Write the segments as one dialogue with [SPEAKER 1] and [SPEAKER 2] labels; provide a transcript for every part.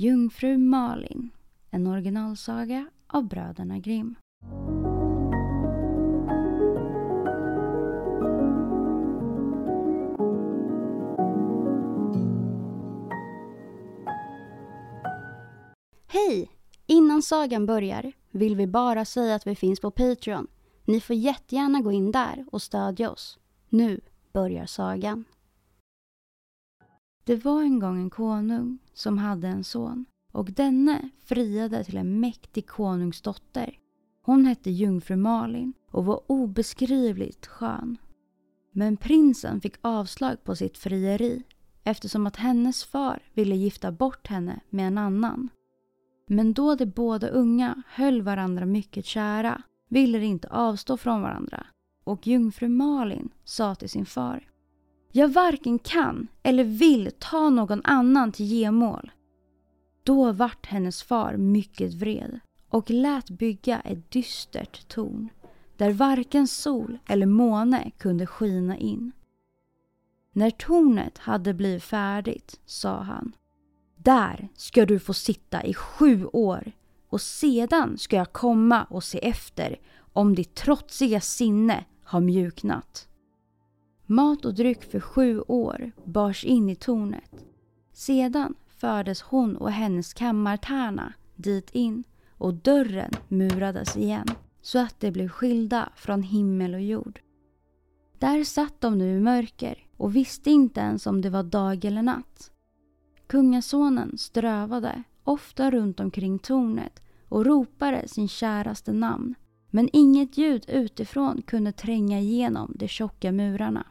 [SPEAKER 1] Jungfru Malin, en originalsaga av bröderna Grimm. Hej! Innan sagan börjar vill vi bara säga att vi finns på Patreon. Ni får jättegärna gå in där och stödja oss. Nu börjar sagan. Det var en gång en konung som hade en son och denne friade till en mäktig konungsdotter. Hon hette jungfru Malin och var obeskrivligt skön. Men prinsen fick avslag på sitt frieri eftersom att hennes far ville gifta bort henne med en annan. Men då de båda unga höll varandra mycket kära ville de inte avstå från varandra och jungfru Malin sa till sin far jag varken kan eller vill ta någon annan till gemål. Då vart hennes far mycket vred och lät bygga ett dystert torn där varken sol eller måne kunde skina in. När tornet hade blivit färdigt sa han Där ska du få sitta i sju år och sedan ska jag komma och se efter om ditt trotsiga sinne har mjuknat. Mat och dryck för sju år bars in i tornet. Sedan fördes hon och hennes kammartärna dit in och dörren murades igen så att de blev skilda från himmel och jord. Där satt de nu i mörker och visste inte ens om det var dag eller natt. Kungasonen strövade ofta runt omkring tornet och ropade sin käraste namn men inget ljud utifrån kunde tränga igenom de tjocka murarna.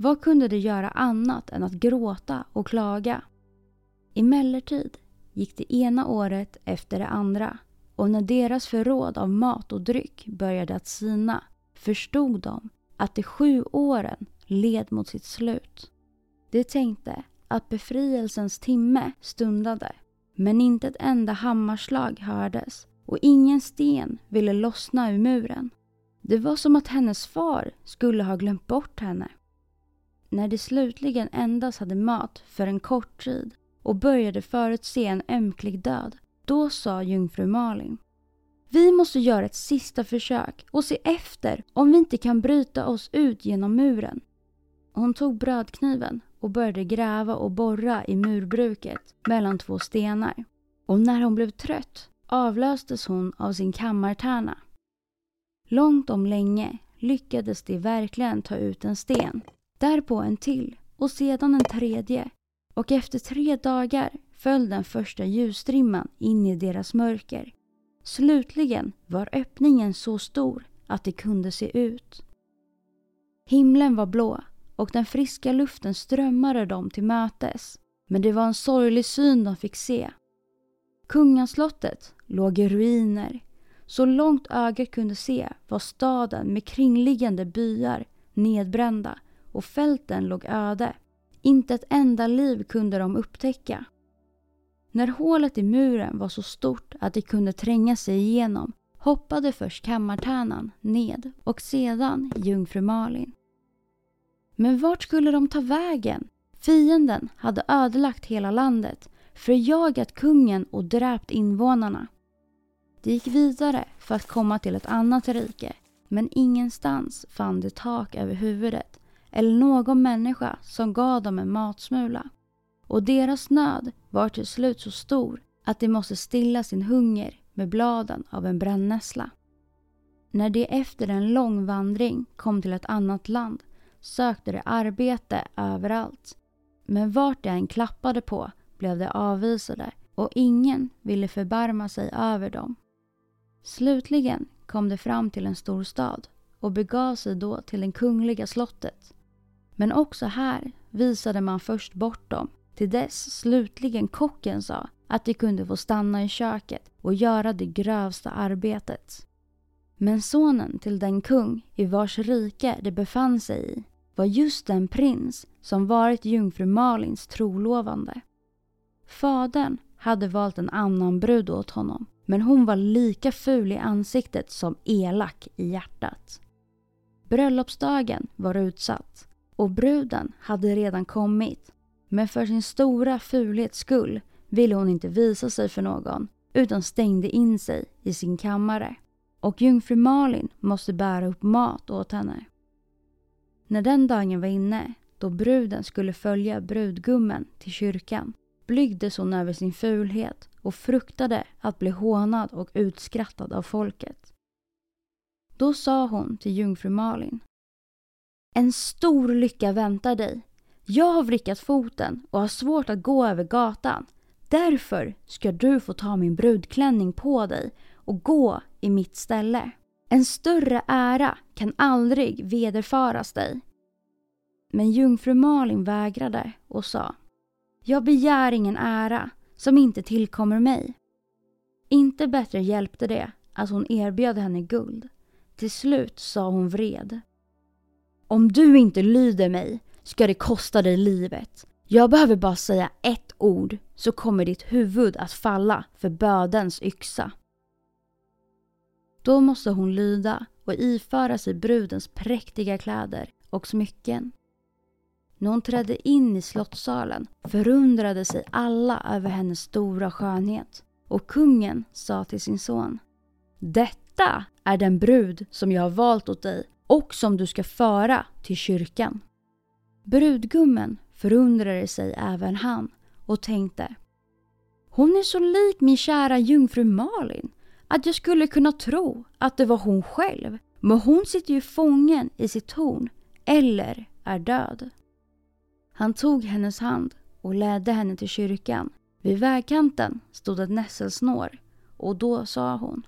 [SPEAKER 1] Vad kunde de göra annat än att gråta och klaga? Emellertid gick det ena året efter det andra och när deras förråd av mat och dryck började att sina förstod de att de sju åren led mot sitt slut. De tänkte att befrielsens timme stundade men inte ett enda hammarslag hördes och ingen sten ville lossna ur muren. Det var som att hennes far skulle ha glömt bort henne. När de slutligen endast hade mat för en kort tid och började förutse en ömklig död, då sa jungfru Malin vi måste göra ett sista försök och se efter om vi inte kan bryta oss ut genom muren. Hon tog brödkniven och började gräva och borra i murbruket mellan två stenar. Och när hon blev trött avlöstes hon av sin kammartärna. Långt om länge lyckades de verkligen ta ut en sten därpå en till och sedan en tredje och efter tre dagar föll den första ljusstrimman in i deras mörker. Slutligen var öppningen så stor att de kunde se ut. Himlen var blå och den friska luften strömmade dem till mötes. Men det var en sorglig syn de fick se. Kungaslottet låg i ruiner. Så långt ögat kunde se var staden med kringliggande byar nedbrända och fälten låg öde. Inte ett enda liv kunde de upptäcka. När hålet i muren var så stort att de kunde tränga sig igenom hoppade först kammartärnan ned och sedan jungfru Malin. Men vart skulle de ta vägen? Fienden hade ödelagt hela landet, förjagat kungen och dräpt invånarna. De gick vidare för att komma till ett annat rike, men ingenstans fann de tak över huvudet eller någon människa som gav dem en matsmula. Och deras nöd var till slut så stor att de måste stilla sin hunger med bladen av en brännässla. När de efter en lång vandring kom till ett annat land sökte de arbete överallt. Men vart de än klappade på blev de avvisade och ingen ville förbarma sig över dem. Slutligen kom de fram till en stor stad och begav sig då till det kungliga slottet. Men också här visade man först bort dem till dess slutligen kocken sa att de kunde få stanna i köket och göra det grövsta arbetet. Men sonen till den kung i vars rike de befann sig i var just den prins som varit jungfru Malins trolovande. Fadern hade valt en annan brud åt honom men hon var lika ful i ansiktet som elak i hjärtat. Bröllopsdagen var utsatt och bruden hade redan kommit men för sin stora fulhets skull ville hon inte visa sig för någon utan stängde in sig i sin kammare. Och jungfru Malin måste bära upp mat åt henne. När den dagen var inne, då bruden skulle följa brudgummen till kyrkan, blygdes hon över sin fulhet och fruktade att bli hånad och utskrattad av folket. Då sa hon till jungfru Malin. En stor lycka väntar dig. Jag har vrickat foten och har svårt att gå över gatan. Därför ska du få ta min brudklänning på dig och gå i mitt ställe. En större ära kan aldrig vederfaras dig. Men jungfru Malin vägrade och sa Jag begär ingen ära som inte tillkommer mig. Inte bättre hjälpte det att hon erbjöd henne guld. Till slut sa hon vred. Om du inte lyder mig ska det kosta dig livet. Jag behöver bara säga ett ord så kommer ditt huvud att falla för bödens yxa. Då måste hon lyda och iföra sig brudens präktiga kläder och smycken. När hon trädde in i slottssalen förundrade sig alla över hennes stora skönhet och kungen sa till sin son Detta är den brud som jag har valt åt dig och som du ska föra till kyrkan. Brudgummen förundrade sig även han och tänkte Hon är så lik min kära jungfru Malin att jag skulle kunna tro att det var hon själv. Men hon sitter ju fången i sitt torn eller är död. Han tog hennes hand och ledde henne till kyrkan. Vid vägkanten stod ett nässelsnår och då sa hon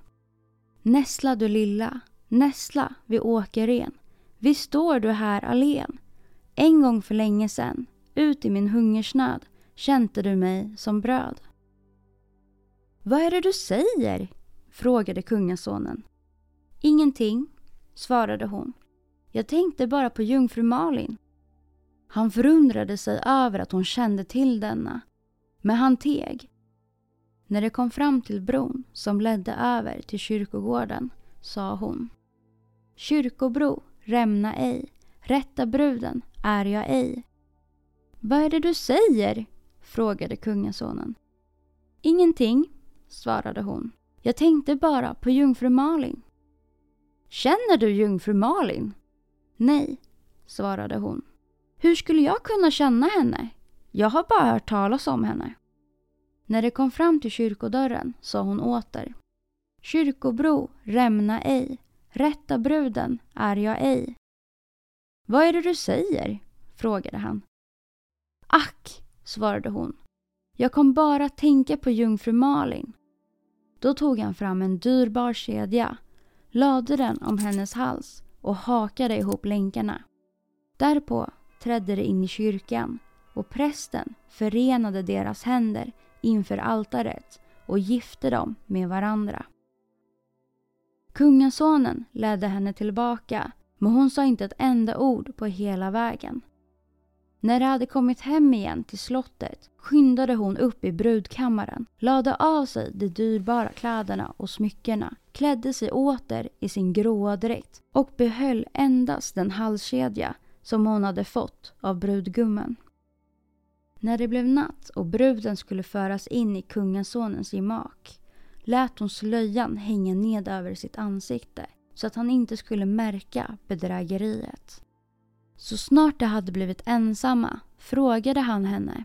[SPEAKER 1] Nässla du lilla, nässla vid åkerren. Visst står du här allen. En gång för länge sen, ut i min hungersnöd, kände du mig som bröd. Vad är det du säger? frågade kungasonen. Ingenting, svarade hon. Jag tänkte bara på jungfru Malin. Han förundrade sig över att hon kände till denna, men han teg. När de kom fram till bron som ledde över till kyrkogården sa hon Kyrkobro, rämna ej, rätta bruden är jag ej. Vad är det du säger? frågade kungasonen. Ingenting, svarade hon. Jag tänkte bara på jungfru Malin. Känner du jungfru Malin? Nej, svarade hon. Hur skulle jag kunna känna henne? Jag har bara hört talas om henne. När de kom fram till kyrkodörren sa hon åter. Kyrkobro, rämna ej. Rätta bruden är jag ej. Vad är det du säger? frågade han. Ack, svarade hon. Jag kom bara att tänka på jungfru Malin. Då tog han fram en dyrbar kedja, lade den om hennes hals och hakade ihop länkarna. Därpå trädde de in i kyrkan och prästen förenade deras händer inför altaret och gifte dem med varandra. Kungasonen ledde henne tillbaka Men hon sa inte ett enda ord på hela vägen. När de hade kommit hem igen till slottet skyndade hon upp i brudkammaren, lade av sig de dyrbara kläderna och smyckena, klädde sig åter i sin gråa dräkt och behöll endast den halskedja som hon hade fått av brudgummen. När det blev natt och bruden skulle föras in i kungasonens gemak lät hon slöjan hänga ned över sitt ansikte så att han inte skulle märka bedrägeriet. Så snart de hade blivit ensamma frågade han henne.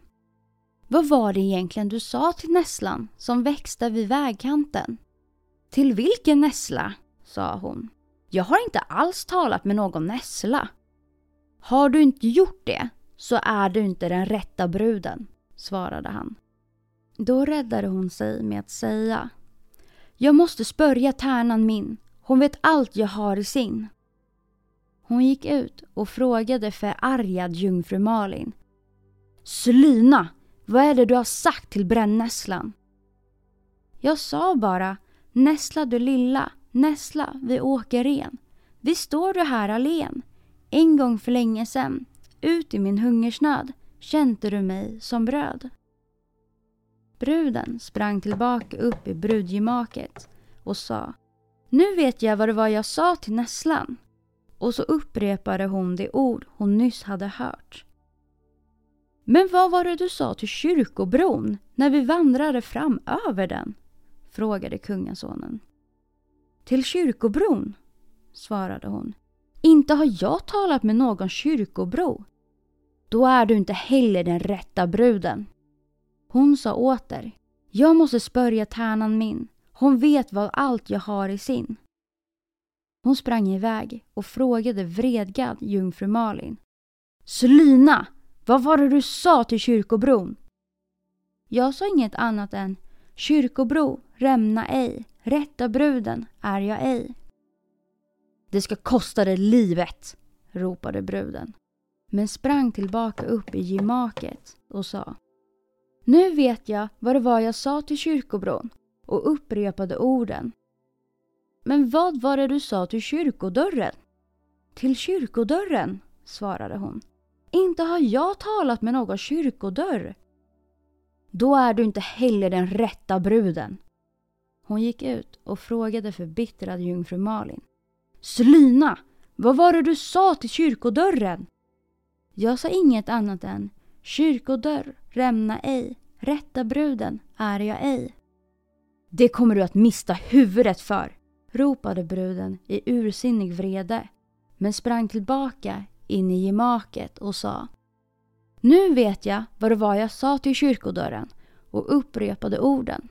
[SPEAKER 1] Vad var det egentligen du sa till nässlan som växte vid vägkanten? Till vilken nässla? sa hon. Jag har inte alls talat med någon nässla. Har du inte gjort det så är du inte den rätta bruden, svarade han. Då räddade hon sig med att säga jag måste spörja tärnan min. Hon vet allt jag har i sin. Hon gick ut och frågade förargad jungfru Malin. Slyna! Vad är det du har sagt till brännässlan? Jag sa bara Nässla du lilla, nässla vi åker ren. Visst står du här allen. En gång för länge sen, ut i min hungersnöd, kände du mig som bröd. Bruden sprang tillbaka upp i brudgemaket och sa Nu vet jag vad det var jag sa till nässlan och så upprepade hon de ord hon nyss hade hört. Men vad var det du sa till kyrkobron när vi vandrade fram över den? frågade kungasonen. Till kyrkobron, svarade hon. Inte har jag talat med någon kyrkobro. Då är du inte heller den rätta bruden. Hon sa åter. Jag måste spörja tärnan min. Hon vet vad allt jag har i sin. Hon sprang iväg och frågade vredgad jungfru Malin. Slyna! Vad var det du sa till kyrkobron? Jag sa inget annat än Kyrkobro, rämna ej, rätta bruden är jag ej. Det ska kosta dig livet, ropade bruden. Men sprang tillbaka upp i gemaket och sa nu vet jag vad det var jag sa till kyrkobron och upprepade orden men vad var det du sa till kyrkodörren? Till kyrkodörren, svarade hon. Inte har jag talat med någon kyrkodörr. Då är du inte heller den rätta bruden. Hon gick ut och frågade förbittrad jungfru Malin. Slyna! Vad var det du sa till kyrkodörren? Jag sa inget annat än Kyrkodörr, rämna ej, rätta bruden är jag ej. Det kommer du att mista huvudet för, ropade bruden i ursinnig vrede men sprang tillbaka in i gemaket och sa Nu vet jag vad det var jag sa till kyrkodörren och upprepade orden.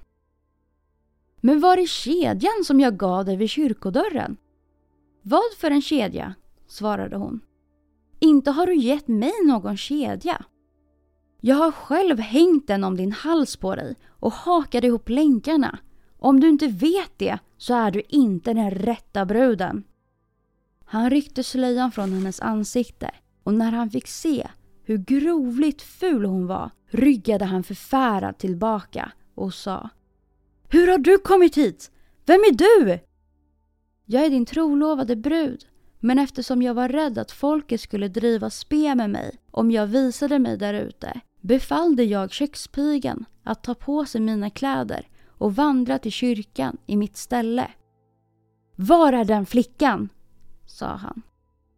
[SPEAKER 1] Men var är kedjan som jag gav dig vid kyrkodörren? Vad för en kedja? svarade hon. Inte har du gett mig någon kedja. Jag har själv hängt den om din hals på dig och hakat ihop länkarna. Om du inte vet det så är du inte den rätta bruden. Han ryckte slöjan från hennes ansikte och när han fick se hur grovligt ful hon var ryggade han förfärad tillbaka och sa Hur har du kommit hit? Vem är du? Jag är din trolovade brud men eftersom jag var rädd att folket skulle driva spe med mig om jag visade mig där ute befallde jag kökspigan att ta på sig mina kläder och vandra till kyrkan i mitt ställe. Var är den flickan? sa han.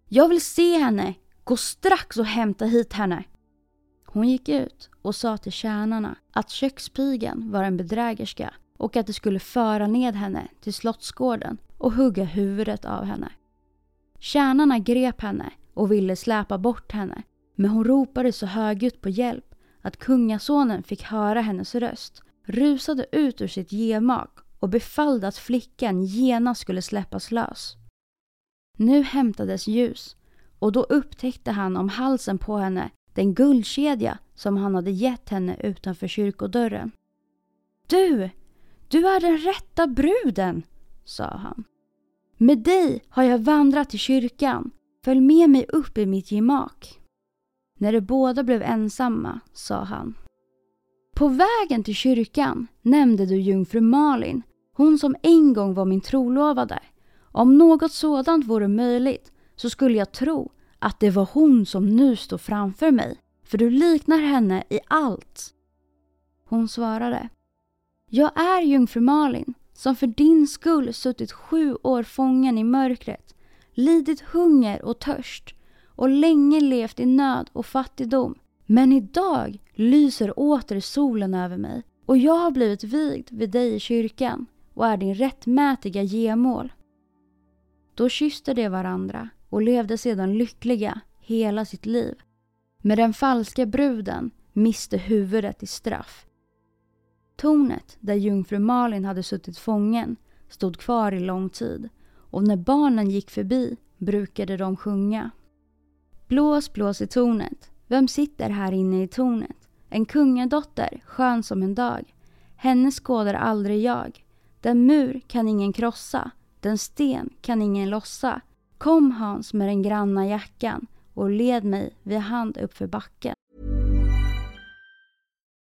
[SPEAKER 1] Jag vill se henne. Gå strax och hämta hit henne. Hon gick ut och sa till tjänarna att kökspigan var en bedrägerska och att de skulle föra ned henne till slottsgården och hugga huvudet av henne. Tjänarna grep henne och ville släpa bort henne men hon ropade så högljutt på hjälp att kungasonen fick höra hennes röst rusade ut ur sitt gemak och befallde att flickan genast skulle släppas lös. Nu hämtades ljus och då upptäckte han om halsen på henne den guldkedja som han hade gett henne utanför kyrkodörren. Du! Du är den rätta bruden, sa han. Med dig har jag vandrat till kyrkan. Följ med mig upp i mitt gemak. När de båda blev ensamma sa han. På vägen till kyrkan nämnde du jungfru Malin, hon som en gång var min trolovade. Om något sådant vore möjligt så skulle jag tro att det var hon som nu stod framför mig. För du liknar henne i allt. Hon svarade. Jag är jungfru Malin som för din skull suttit sju år fången i mörkret, lidit hunger och törst och länge levt i nöd och fattigdom. Men idag lyser åter solen över mig och jag har blivit vigd vid dig i kyrkan och är din rättmätiga gemål. Då kysste de varandra och levde sedan lyckliga hela sitt liv. Men den falska bruden miste huvudet i straff. Tornet där jungfru Malin hade suttit fången stod kvar i lång tid och när barnen gick förbi brukade de sjunga. Blås, blås i tornet. Vem sitter här inne i tornet? En kungadotter, skön som en dag. Henne skådar aldrig jag. Den mur kan ingen krossa, den sten kan ingen lossa. Kom Hans med den granna jackan och led mig vid hand uppför backen.